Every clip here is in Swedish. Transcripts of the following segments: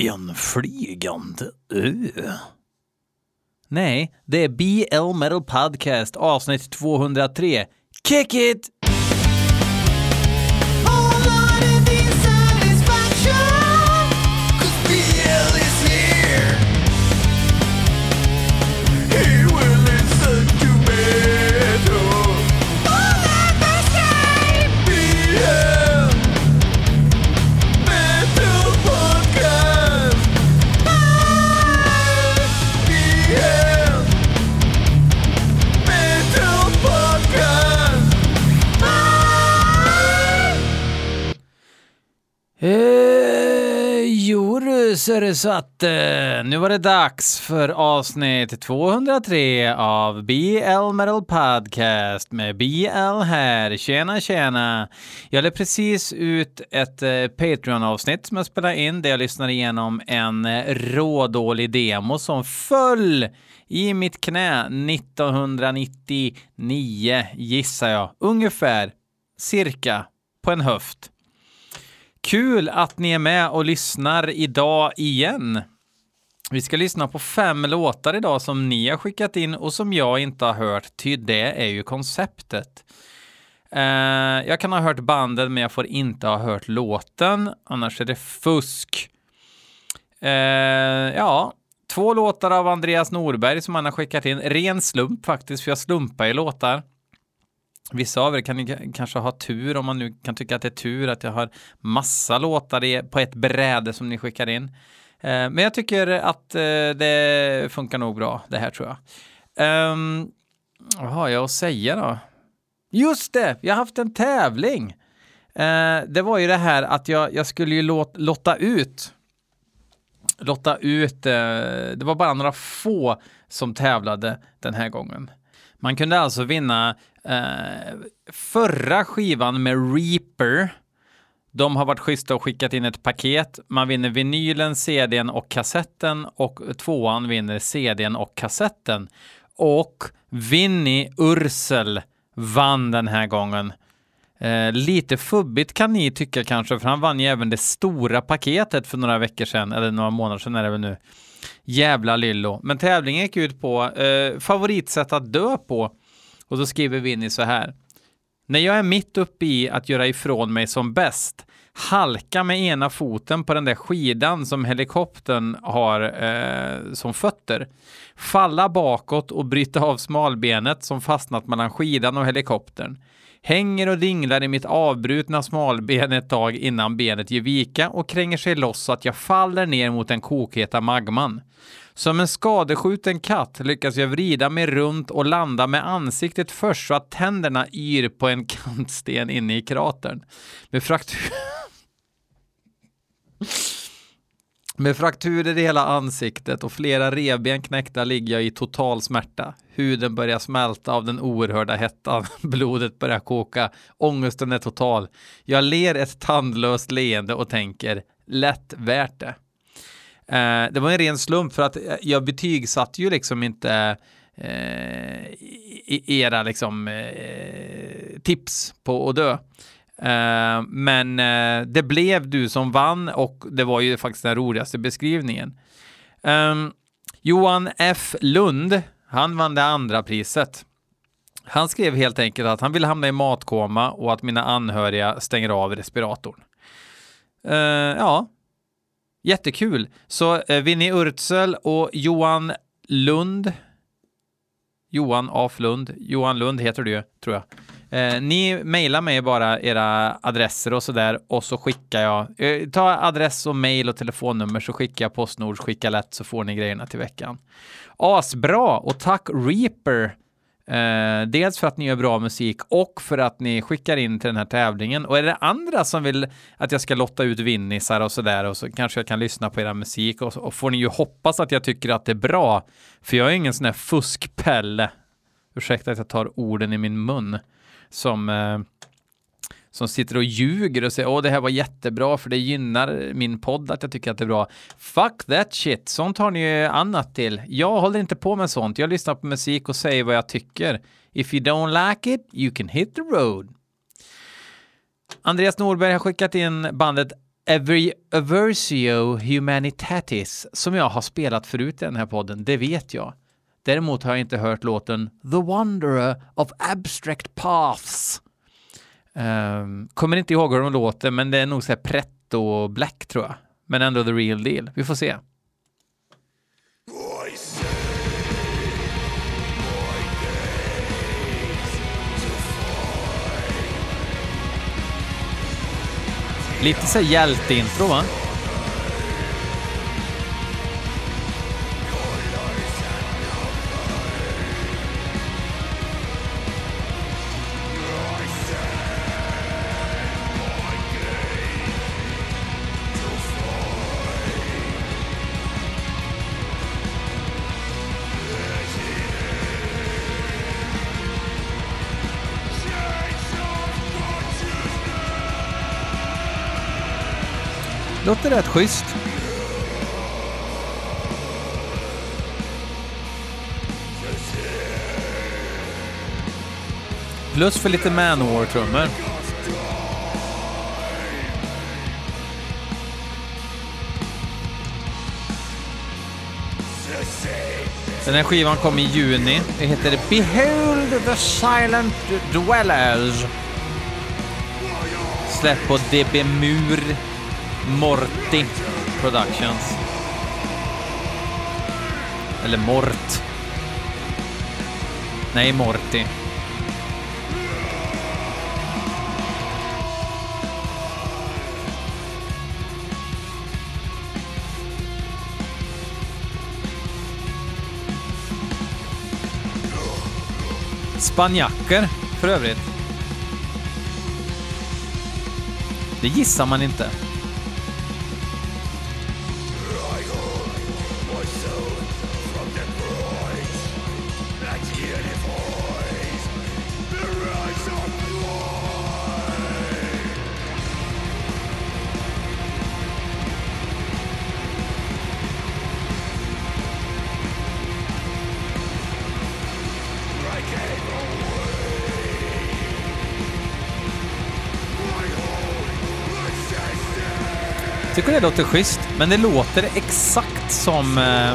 En flygande ö? Nej, det är BL Metal Podcast avsnitt 203. Kick it! Så är det så att eh, nu var det dags för avsnitt 203 av BL Metal Podcast med BL här. Tjena, tjena. Jag lade precis ut ett eh, Patreon-avsnitt som jag spelade in där jag lyssnade igenom en eh, rådålig demo som föll i mitt knä 1999, gissar jag. Ungefär, cirka, på en höft. Kul att ni är med och lyssnar idag igen. Vi ska lyssna på fem låtar idag som ni har skickat in och som jag inte har hört, ty det är ju konceptet. Eh, jag kan ha hört banden, men jag får inte ha hört låten, annars är det fusk. Eh, ja, två låtar av Andreas Norberg som han har skickat in. Ren slump faktiskt, för jag slumpar i låtar. Vissa av er kan kanske ha tur om man nu kan tycka att det är tur att jag har massa låtar på ett bräde som ni skickar in. Eh, men jag tycker att eh, det funkar nog bra det här tror jag. Um, vad har jag att säga då? Just det, jag har haft en tävling. Uh, det var ju det här att jag, jag skulle ju låt, lotta ut. Lotta ut, uh, det var bara några få som tävlade den här gången. Man kunde alltså vinna Eh, förra skivan med Reaper. De har varit schyssta och skickat in ett paket. Man vinner vinylen, CDn och kassetten och tvåan vinner CDn och kassetten. Och Vinnie Ursel vann den här gången. Eh, lite fubbigt kan ni tycka kanske, för han vann ju även det stora paketet för några veckor sedan, eller några månader sedan är det väl nu. Jävla lillo. Men tävlingen gick ut på eh, favoritsätt att dö på. Och då skriver Winnie så här. När jag är mitt uppe i att göra ifrån mig som bäst, halka med ena foten på den där skidan som helikoptern har eh, som fötter, falla bakåt och bryta av smalbenet som fastnat mellan skidan och helikoptern. Hänger och dinglar i mitt avbrutna smalben ett tag innan benet ger vika och kränger sig loss så att jag faller ner mot den kokheta magman. Som en skadeskjuten katt lyckas jag vrida mig runt och landa med ansiktet först så att tänderna yr på en kantsten inne i kratern. Med fraktur... Med frakturer i hela ansiktet och flera revben knäckta ligger jag i total smärta. Huden börjar smälta av den oerhörda hettan. Blodet börjar koka. Ångesten är total. Jag ler ett tandlöst leende och tänker lätt värt det. Eh, det var en ren slump för att eh, jag betygsatte ju liksom inte eh, era liksom eh, tips på att dö. Uh, men uh, det blev du som vann och det var ju faktiskt den roligaste beskrivningen. Um, Johan F Lund, han vann det andra priset. Han skrev helt enkelt att han vill hamna i matkoma och att mina anhöriga stänger av respiratorn. Uh, ja, jättekul. Så eh, Vinnie Urtsel och Johan Lund, Johan af Lund, Johan Lund heter du ju, tror jag. Eh, ni mejlar mig bara era adresser och sådär och så skickar jag. Eh, ta adress och mejl och telefonnummer så skickar jag Postnord, skicka lätt så får ni grejerna till veckan. Asbra och tack Reaper. Eh, dels för att ni gör bra musik och för att ni skickar in till den här tävlingen. Och är det andra som vill att jag ska lotta ut vinnisar och sådär och så kanske jag kan lyssna på era musik och, och får ni ju hoppas att jag tycker att det är bra. För jag är ingen sån här fuskpelle. Ursäkta att jag tar orden i min mun som eh, som sitter och ljuger och säger åh det här var jättebra för det gynnar min podd att jag tycker att det är bra. Fuck that shit, sånt har ni ju annat till. Jag håller inte på med sånt. Jag lyssnar på musik och säger vad jag tycker. If you don't like it, you can hit the road. Andreas Norberg har skickat in bandet Every Aversio Humanitatis, som jag har spelat förut i den här podden, det vet jag. Däremot har jag inte hört låten The Wanderer of Abstract Paths. Um, kommer inte ihåg hur de låter, men det är nog så här pretto black tror jag. Men ändå the real deal. Vi får se. Lite så hjälteintro va? Låter rätt schysst. Plus för lite Manowar-trummor. Den här skivan kom i juni. Det heter Behold the Silent Dwellers. Släpp på DB Mur Morty Productions. Eller Mort. Nej, Morty. Spanjacker, för övrigt. Det gissar man inte. Det låter schysst, men det låter exakt som, eh,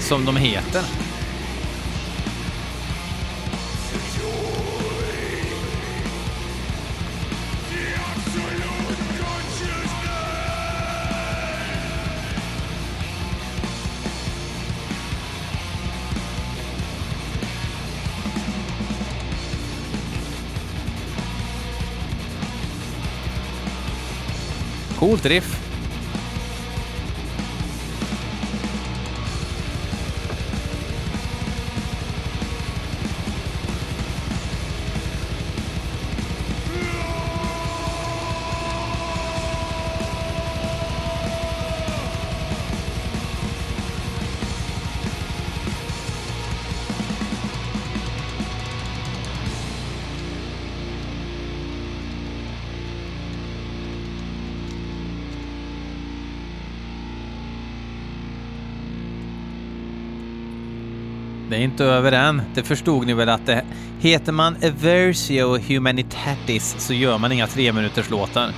som de heter. Coolt riff. Inte över än. Det förstod ni väl att det heter man Aversio Humanitatis så gör man inga tre minuters låtar.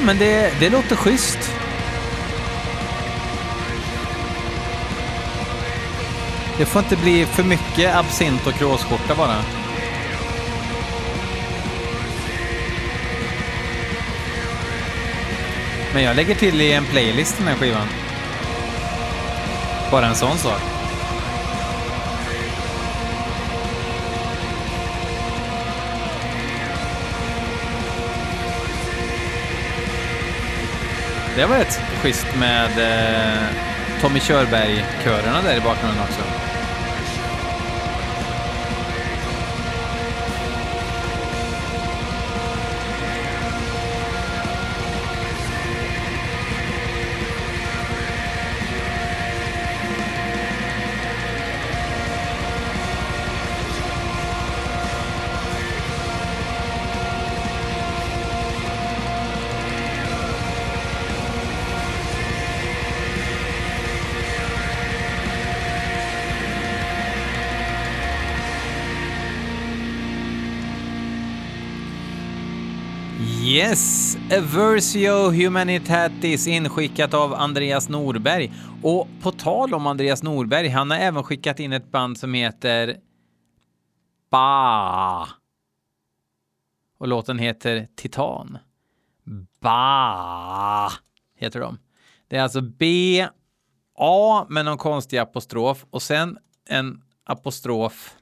Ja, men det, det låter schysst. Det får inte bli för mycket absint och kråsskjorta bara. Men jag lägger till i en playlist den här skivan. Bara en sån sak. Det var rätt schysst med eh, Tommy Körberg-körerna där i bakgrunden också. Aversio Humanitatis inskickat av Andreas Norberg. Och på tal om Andreas Norberg, han har även skickat in ett band som heter Ba. Och låten heter Titan. Ba heter de. Det är alltså B, A med någon konstig apostrof och sen en apostrof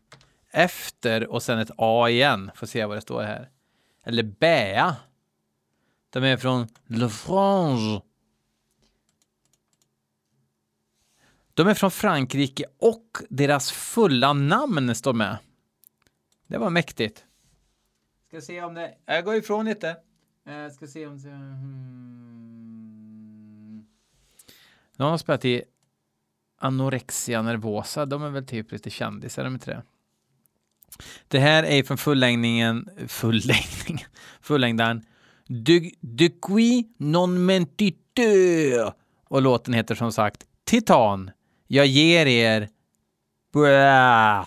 efter och sen ett A igen. Får se vad det står här. Eller Bäa. De är från Le Frange. De är från Frankrike och deras fulla namn står med. Det var mäktigt. Ska se om det... Jag går ifrån lite. Jag ska se om. Hmm. De har spelat i Anorexia Nervosa. De är väl typ lite kändisar, de inte det? Det här är från fullängdningen, fullängdning, fullängdaren de, de qui non mentiteur. Och låten heter som sagt Titan. Jag ger er... Bra.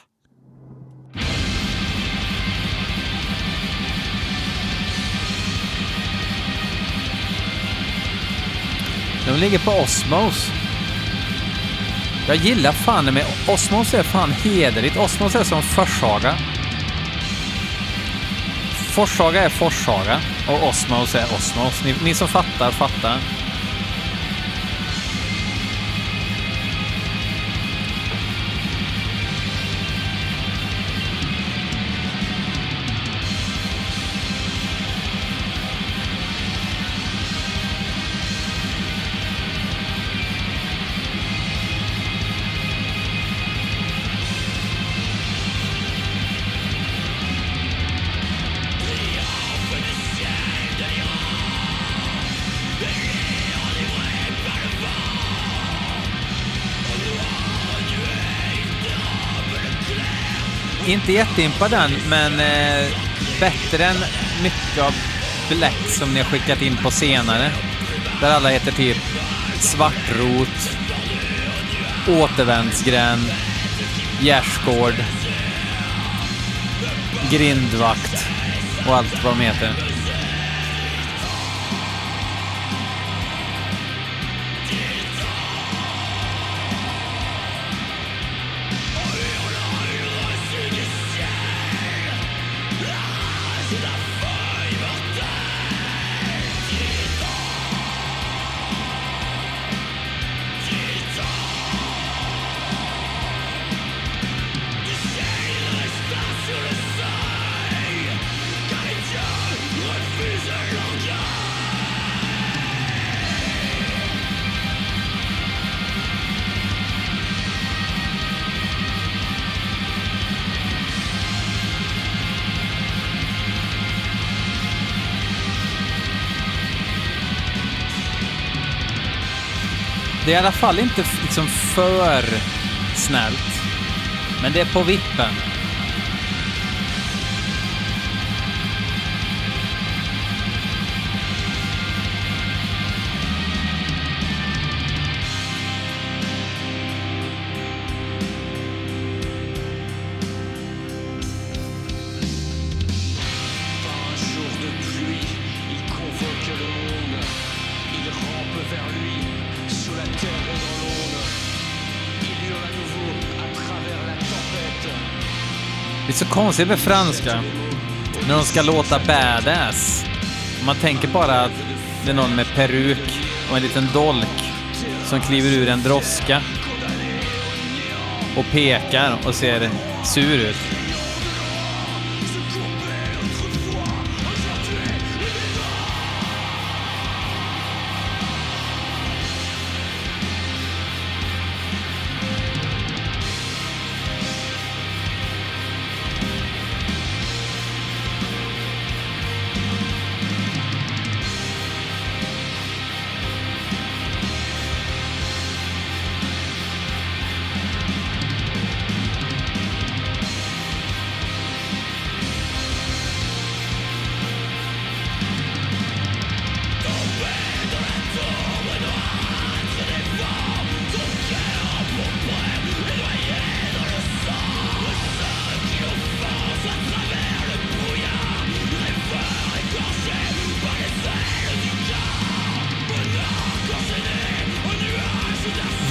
De ligger på Osmos. Jag gillar fan med Osmos är fan hederligt. Osmos är som Forshaga. Forshaga är Forshaga och Osmos är Osmos. Ni, ni som fattar, fattar. Inte jätteimpad än, men eh, bättre än mycket av Black som ni har skickat in på senare. Där alla heter typ Svartrot, Återvändsgränd, Gärsgård, Grindvakt och allt vad de heter. Det är i alla fall inte liksom för snällt. Men det är på vippen. Konstigt med franska. När de ska låta badass. Man tänker bara att det är någon med peruk och en liten dolk som kliver ur en droska och pekar och ser sur ut.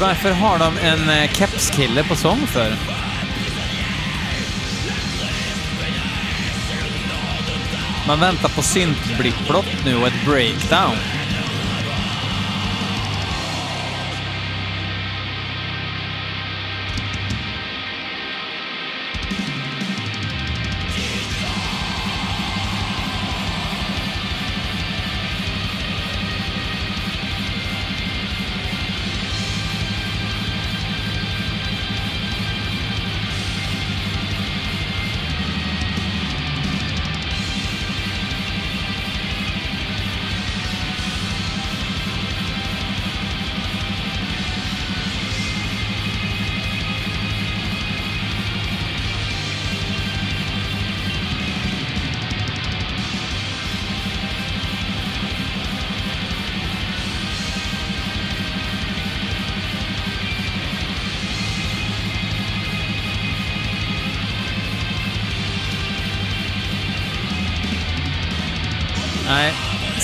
Varför har de en eh, kepskille på sång för? Man väntar på syntblipplopp nu och ett breakdown.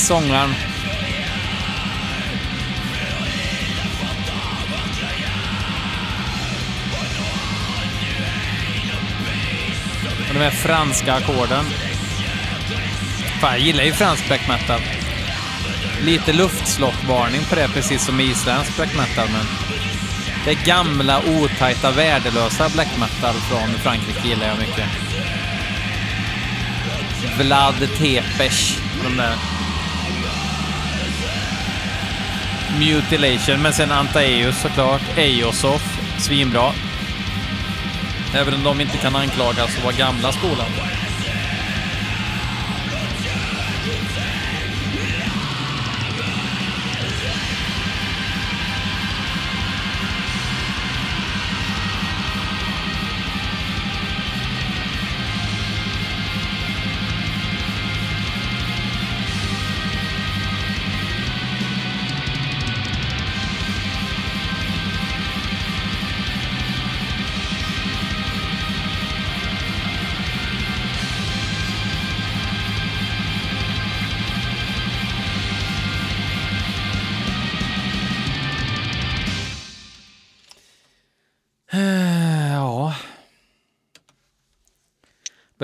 Sångaren. Och de här franska ackorden. Fan, jag gillar ju fransk black metal. Lite luftslott-varning på det, precis som isländsk black metal, men det gamla, otajta, värdelösa black metal från Frankrike gillar jag mycket. Vlad Tepes och de där. Mutilation, men sen Antaeus såklart. Eosof, svinbra. Även om de inte kan anklagas för att vara gamla skolan.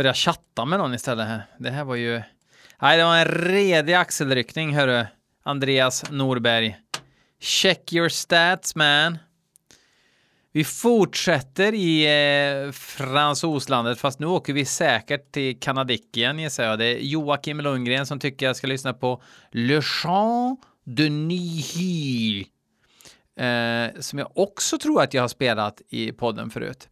Börja chatta med någon istället här. Det här var ju... Nej, det var en redig axelryckning, hörru. Andreas Norberg. Check your stats, man. Vi fortsätter i eh, fransoslandet, fast nu åker vi säkert till Kanadickien gissar jag. Det är Joakim Lundgren som tycker jag ska lyssna på Le Chant de Nihil. Eh, som jag också tror att jag har spelat i podden förut.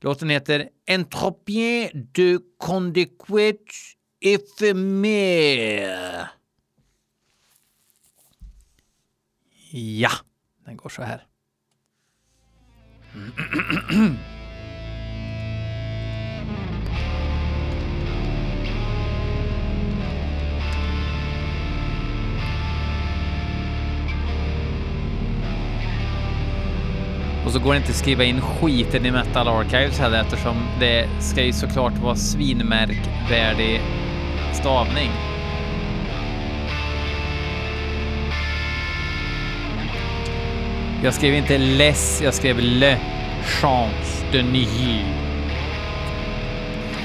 Låten heter Entropien de Condequet Ephemer. Ja, den går så här. Och så går det inte att skriva in skiten i Metal Archives heller eftersom det ska ju såklart vara svinmärkvärdig stavning. Jag skrev inte less, jag skrev le chance de nihil.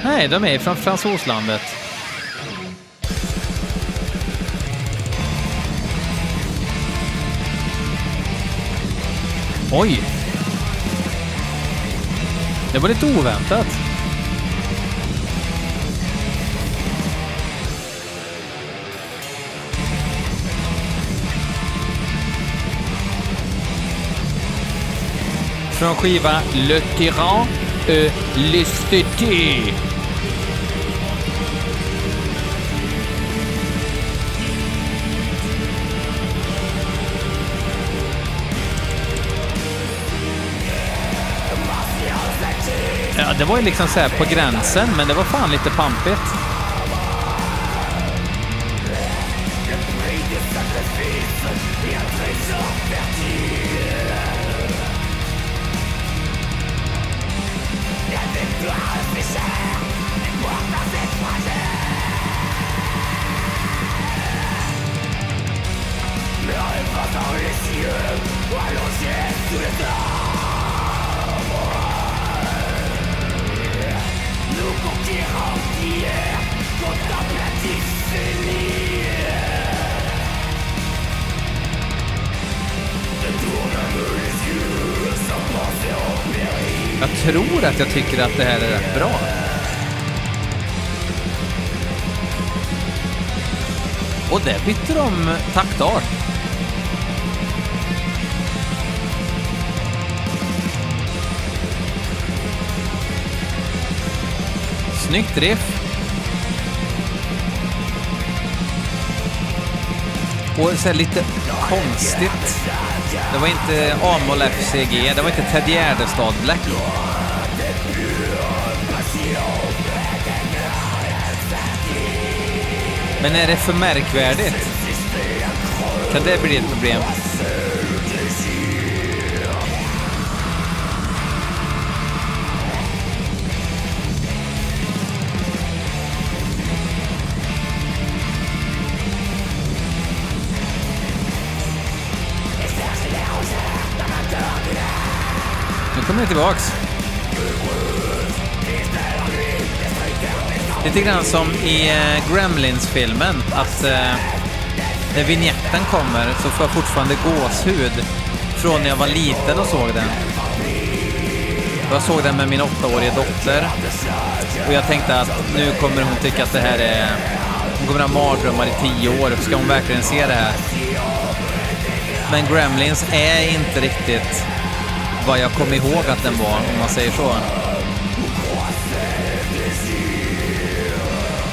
Nej, de är från fransoslandet. Oj! Det var lite oväntat. Från skiva Le Tyran et l'Esthété. Det var ju liksom så här på gränsen, men det var fan lite pampigt. Att jag tycker att det här är rätt bra. Och där bytte de taktart. Snyggt riff. Och så här lite konstigt. Det var inte Amol FCG, det var inte Ted Gärdestad Black. Men är det för märkvärdigt? Kan det bli ett problem? Nu kommer det tillbaks. Lite grann som i eh, Gremlins-filmen, att eh, när vignetten kommer så får jag fortfarande gåshud från när jag var liten och såg den. Jag såg den med min åttaåriga dotter och jag tänkte att nu kommer hon tycka att det här är... Hon kommer ha mardrömmar i tio år. Ska hon verkligen se det här? Men Gremlins är inte riktigt vad jag kom ihåg att den var, om man säger så.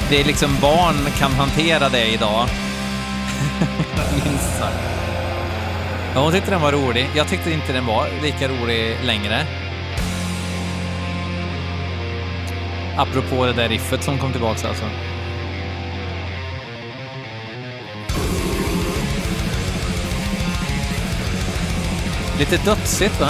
Det är liksom barn kan hantera det idag. Minst sagt. Ja, hon tyckte den var rolig. Jag tyckte inte den var lika rolig längre. Apropå det där riffet som kom tillbaka alltså. Lite dödsigt va?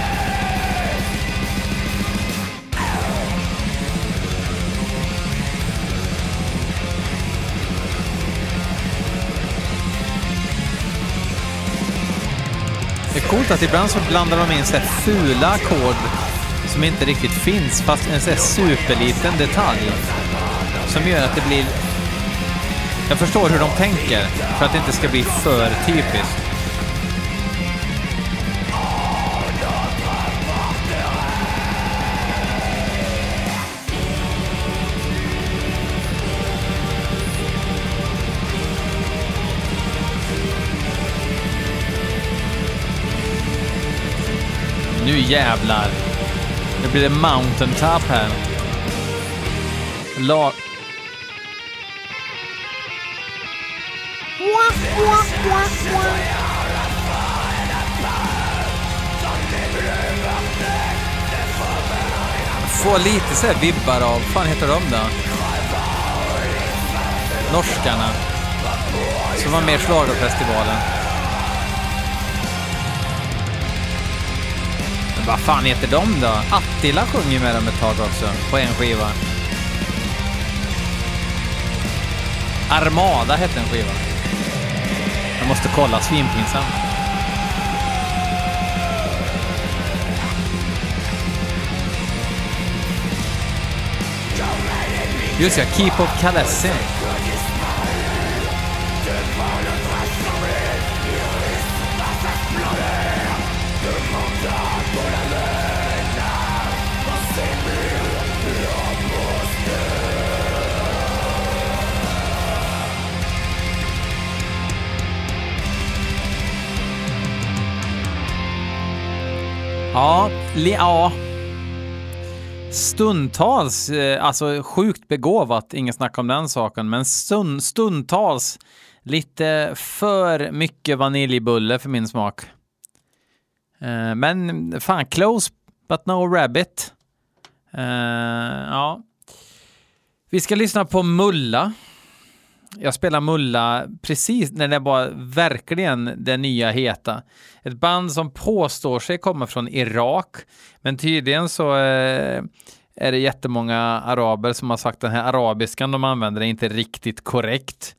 coolt att ibland så blandar de in så här fula ackord som inte riktigt finns, fast en så här superliten detalj som gör att det blir... Jag förstår hur de tänker, för att det inte ska bli för typiskt. Jävlar. Nu blir det mountain top här. La... Får lite så här vibbar av, fan heter de då? Norskarna. Som var med i Schlagerfestivalen. Vad fan heter de då? Attila sjunger med dem ett tag också, på en skiva. Armada hette en skiva. Jag måste kolla, svinpinsamt. Just ja, Keep Up Kalessin. Ja, li, ja. Stundtals, eh, alltså sjukt begåvat, inget snack om den saken, men stund, stundtals lite för mycket vaniljbulle för min smak. Eh, men fan, close but no rabbit. Eh, ja. Vi ska lyssna på Mulla. Jag spelar Mulla precis när det var verkligen det nya heta. Ett band som påstår sig komma från Irak, men tydligen så eh, är det jättemånga araber som har sagt att den här arabiskan de använder är inte riktigt korrekt.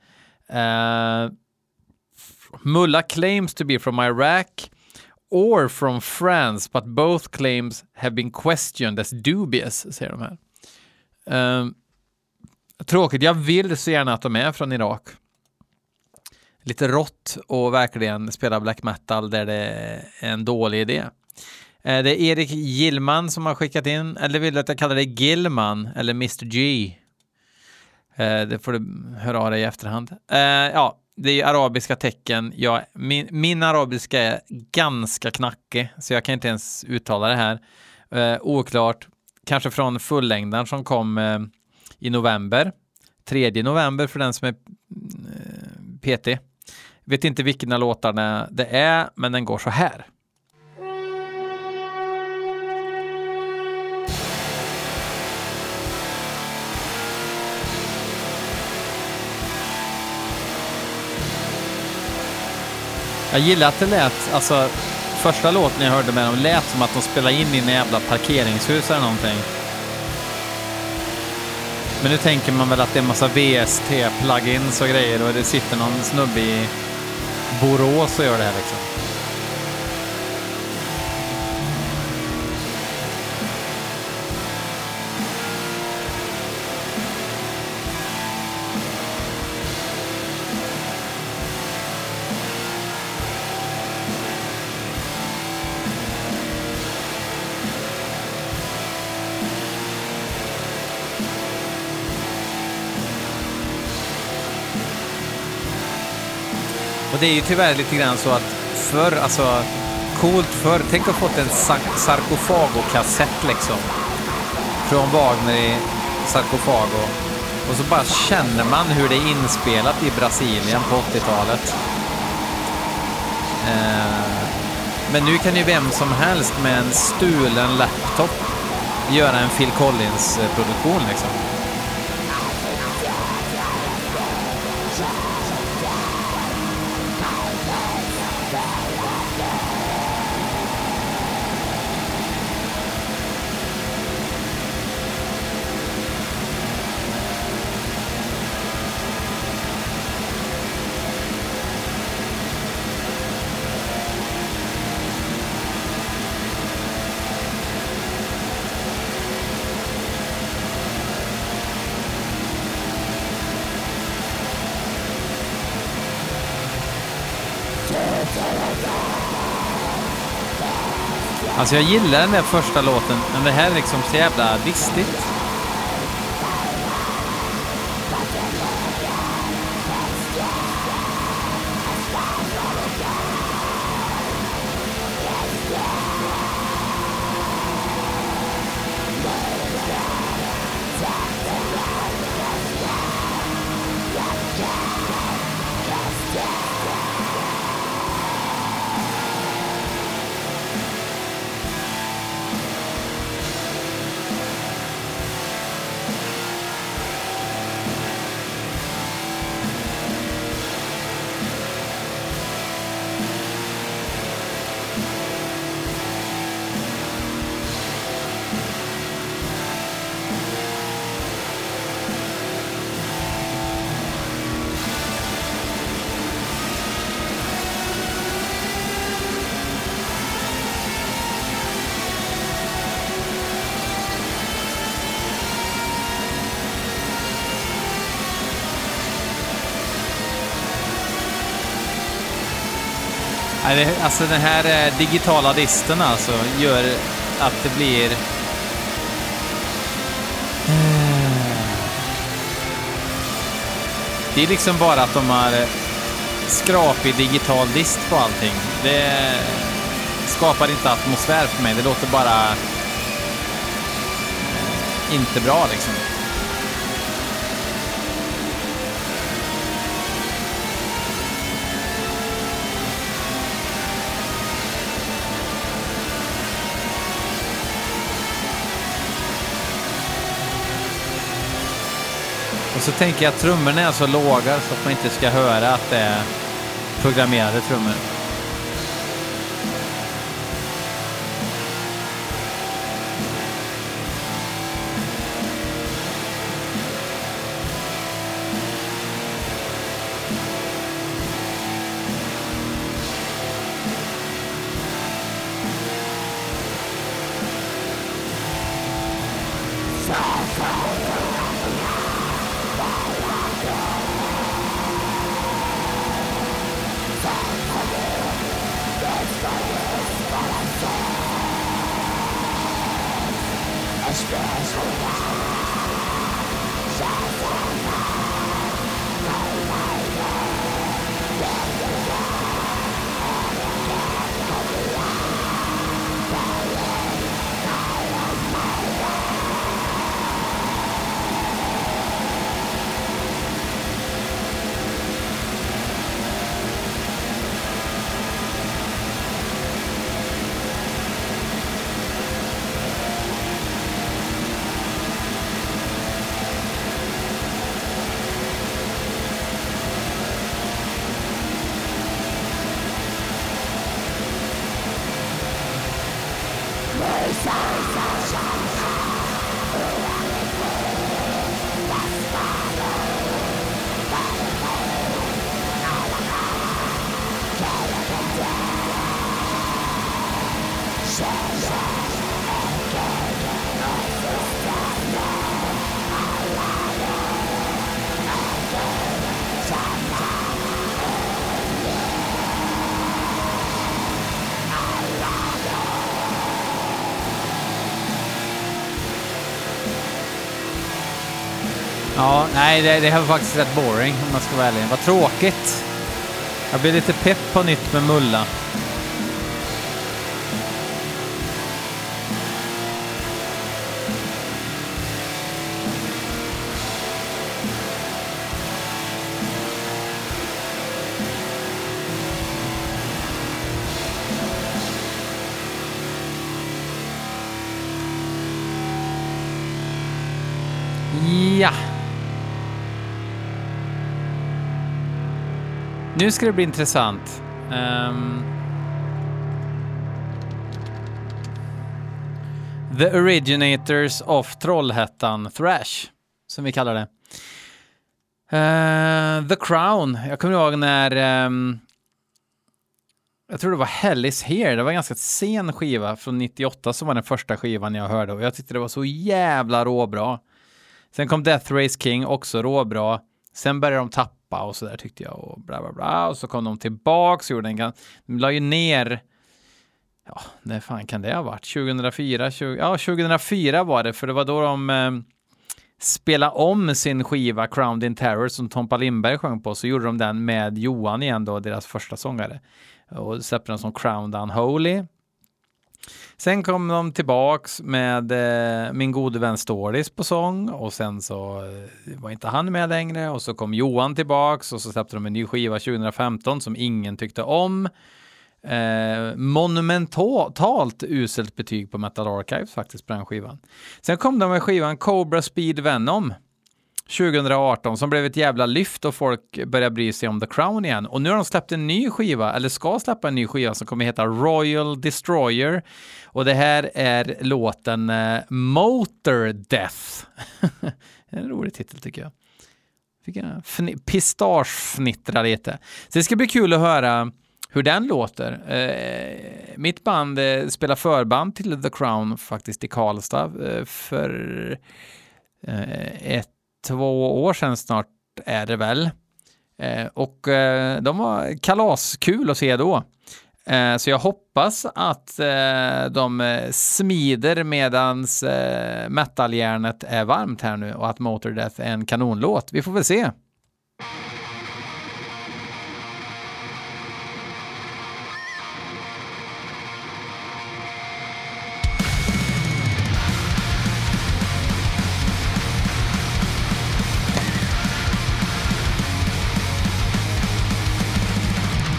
Uh, Mulla claims to be from Iraq or from France, but both claims have been questioned as dubious, säger de här. Um, tråkigt, jag vill så gärna att de är från Irak. Lite rått och verkligen spela black metal där det är en dålig idé. Det är Erik Gillman som har skickat in, eller vill du att jag kallar dig Gillman eller Mr G? Eh, det får du höra av dig i efterhand. Eh, ja, det är arabiska tecken. Jag, min, min, arabiska är ganska knackig, så jag kan inte ens uttala det här. Eh, oklart. Kanske från fullängdaren som kom eh, i november. 3 november för den som är eh, PT. Vet inte vilken av låtarna det är, men den går så här. Jag gillar att det lät, alltså första låten jag hörde med dem lät som att de spelade in i en jävla parkeringshus eller någonting. Men nu tänker man väl att det är en massa VST-plugins och grejer och det sitter någon snubbe i Borås och gör det här liksom. Och det är ju tyvärr lite grann så att förr, alltså coolt förr, tänk att ha fått en sarkofago-kassett liksom. Från Wagner i sarkofago. Och så bara känner man hur det är inspelat i Brasilien på 80-talet. Eh, men nu kan ju vem som helst med en stulen laptop göra en Phil Collins-produktion eh, liksom. Alltså jag gillar den där första låten, men det här är liksom så jävla listigt. Alltså den här eh, digitala disten alltså gör att det blir... Eh. Det är liksom bara att de har eh, skrapig digital dist på allting. Det skapar inte atmosfär för mig. Det låter bara inte bra liksom. Så tänker jag att trummorna är så låga så att man inte ska höra att det är programmerade trummor. Astro, fast, Ja, nej, det, det här var faktiskt rätt boring om man ska vara ärlig. Vad tråkigt. Jag blir lite pepp på nytt med Mulla. Nu ska det bli intressant. Um, The Originators of Trollhättan Thrash, som vi kallar det. Uh, The Crown. Jag kommer ihåg när... um, jag tror det var Hell is here. Det var en ganska sen skiva från 98 som var den första skivan jag hörde och jag tyckte det var så jävla råbra. Sen kom Death Race King, också råbra. Sen började de tappa och så där tyckte jag och bla bla bla. Och så kom de tillbaks och gjorde en De la ju ner, ja, när fan kan det ha varit? 2004? 20, ja, 2004 var det, för det var då de eh, spelade om sin skiva Crowned in Terror som Tompa Lindberg sjöng på. Så gjorde de den med Johan igen då, deras första sångare. Och släppte den som Crowned Unholy. Sen kom de tillbaks med eh, min gode vän Stålis på sång och sen så eh, var inte han med längre och så kom Johan tillbaks och så släppte de en ny skiva 2015 som ingen tyckte om. Eh, monumentalt uselt betyg på Metal Archives faktiskt på den skivan. Sen kom de med skivan Cobra Speed Venom 2018 som blev ett jävla lyft och folk började bry sig om The Crown igen. Och nu har de släppt en ny skiva, eller ska släppa en ny skiva som kommer heta Royal Destroyer. Och det här är låten eh, Motor Death. en rolig titel tycker jag. Fick jag pistagefnittra lite. Så det ska bli kul att höra hur den låter. Eh, mitt band eh, spelar förband till The Crown faktiskt i Karlstad eh, för eh, ett två år sedan snart är det väl. Eh, och eh, de var kalaskul att se då. Eh, så jag hoppas att de smider medans metalljärnet är varmt här nu och att Motor Death är en kanonlåt. Vi får väl se.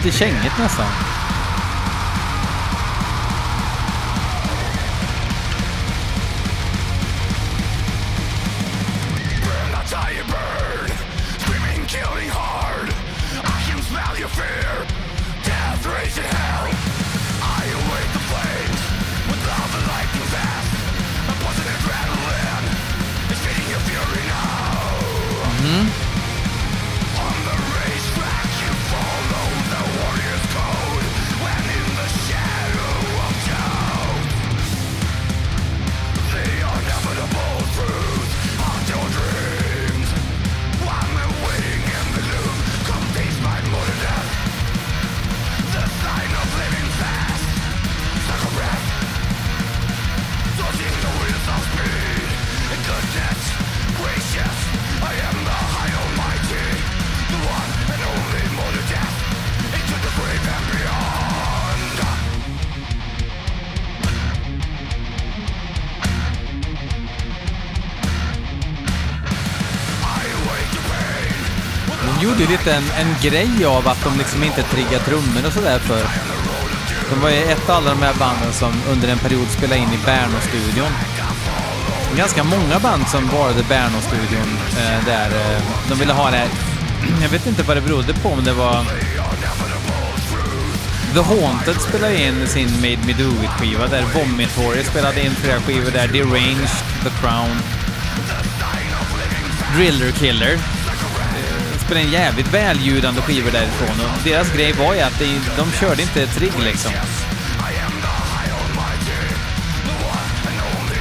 Lite kängigt nästan. Blivit lite en, en grej av att de liksom inte triggar trummor och sådär för. De var ju ett av alla de här banden som under en period spelade in i Berno-studion. Ganska många band som valde Berno-studion eh, där. Eh, de ville ha det här. Jag vet inte vad det berodde på, om det var... The Haunted spelade in sin Made Me Do It-skiva där. Vomitory spelade in flera skivor där. Deranged, The Crown. Driller Killer spelade in jävligt väljudande skivor därifrån och deras grej var ju att de, de körde inte trigg liksom.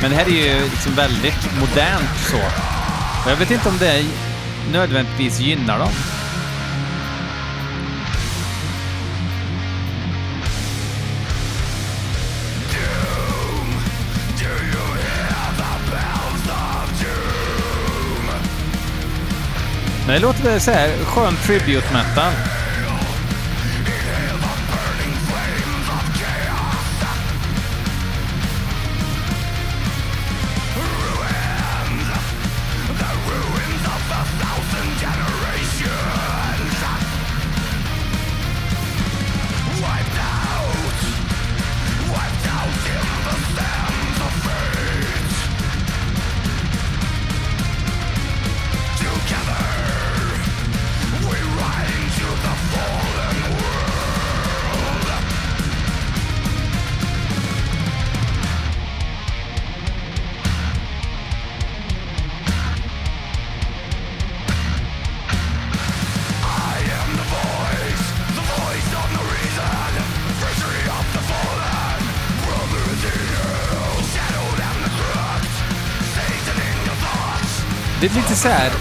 Men det här är ju liksom väldigt modernt så. Och jag vet inte om det nödvändigtvis gynnar dem. Men det låter väl så här skön tribute metal. Det är lite så här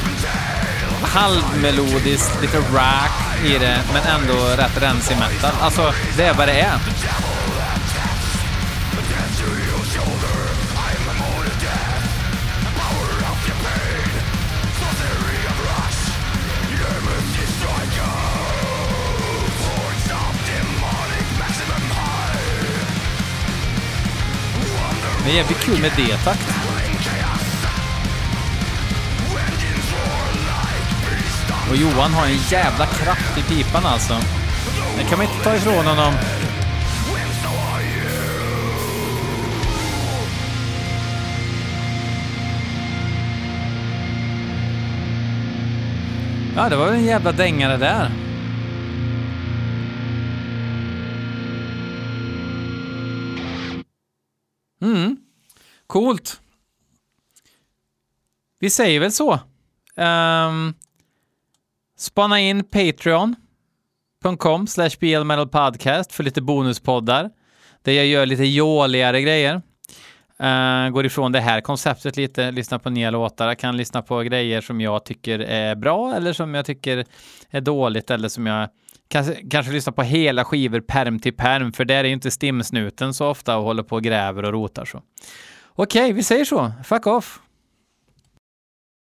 halvmelodiskt, lite rock i det, men ändå rätt rensig metal. Alltså, det är vad det är. Det är jävligt kul med D-takt. Och Johan har en jävla kraft i pipan alltså. Det kan man inte ta ifrån honom. Ja, det var väl en jävla dängare där. Mm, coolt. Vi säger väl så. Um, spana in patreon.com slash podcast för lite bonuspoddar där jag gör lite jåligare grejer. Uh, går ifrån det här konceptet lite, lyssnar på nya låtar, jag kan lyssna på grejer som jag tycker är bra eller som jag tycker är dåligt eller som jag kanske, kanske lyssnar på hela skivor perm till perm, för där är ju inte stimsnuten så ofta och håller på och gräver och rotar så. Okej, okay, vi säger så. Fuck off!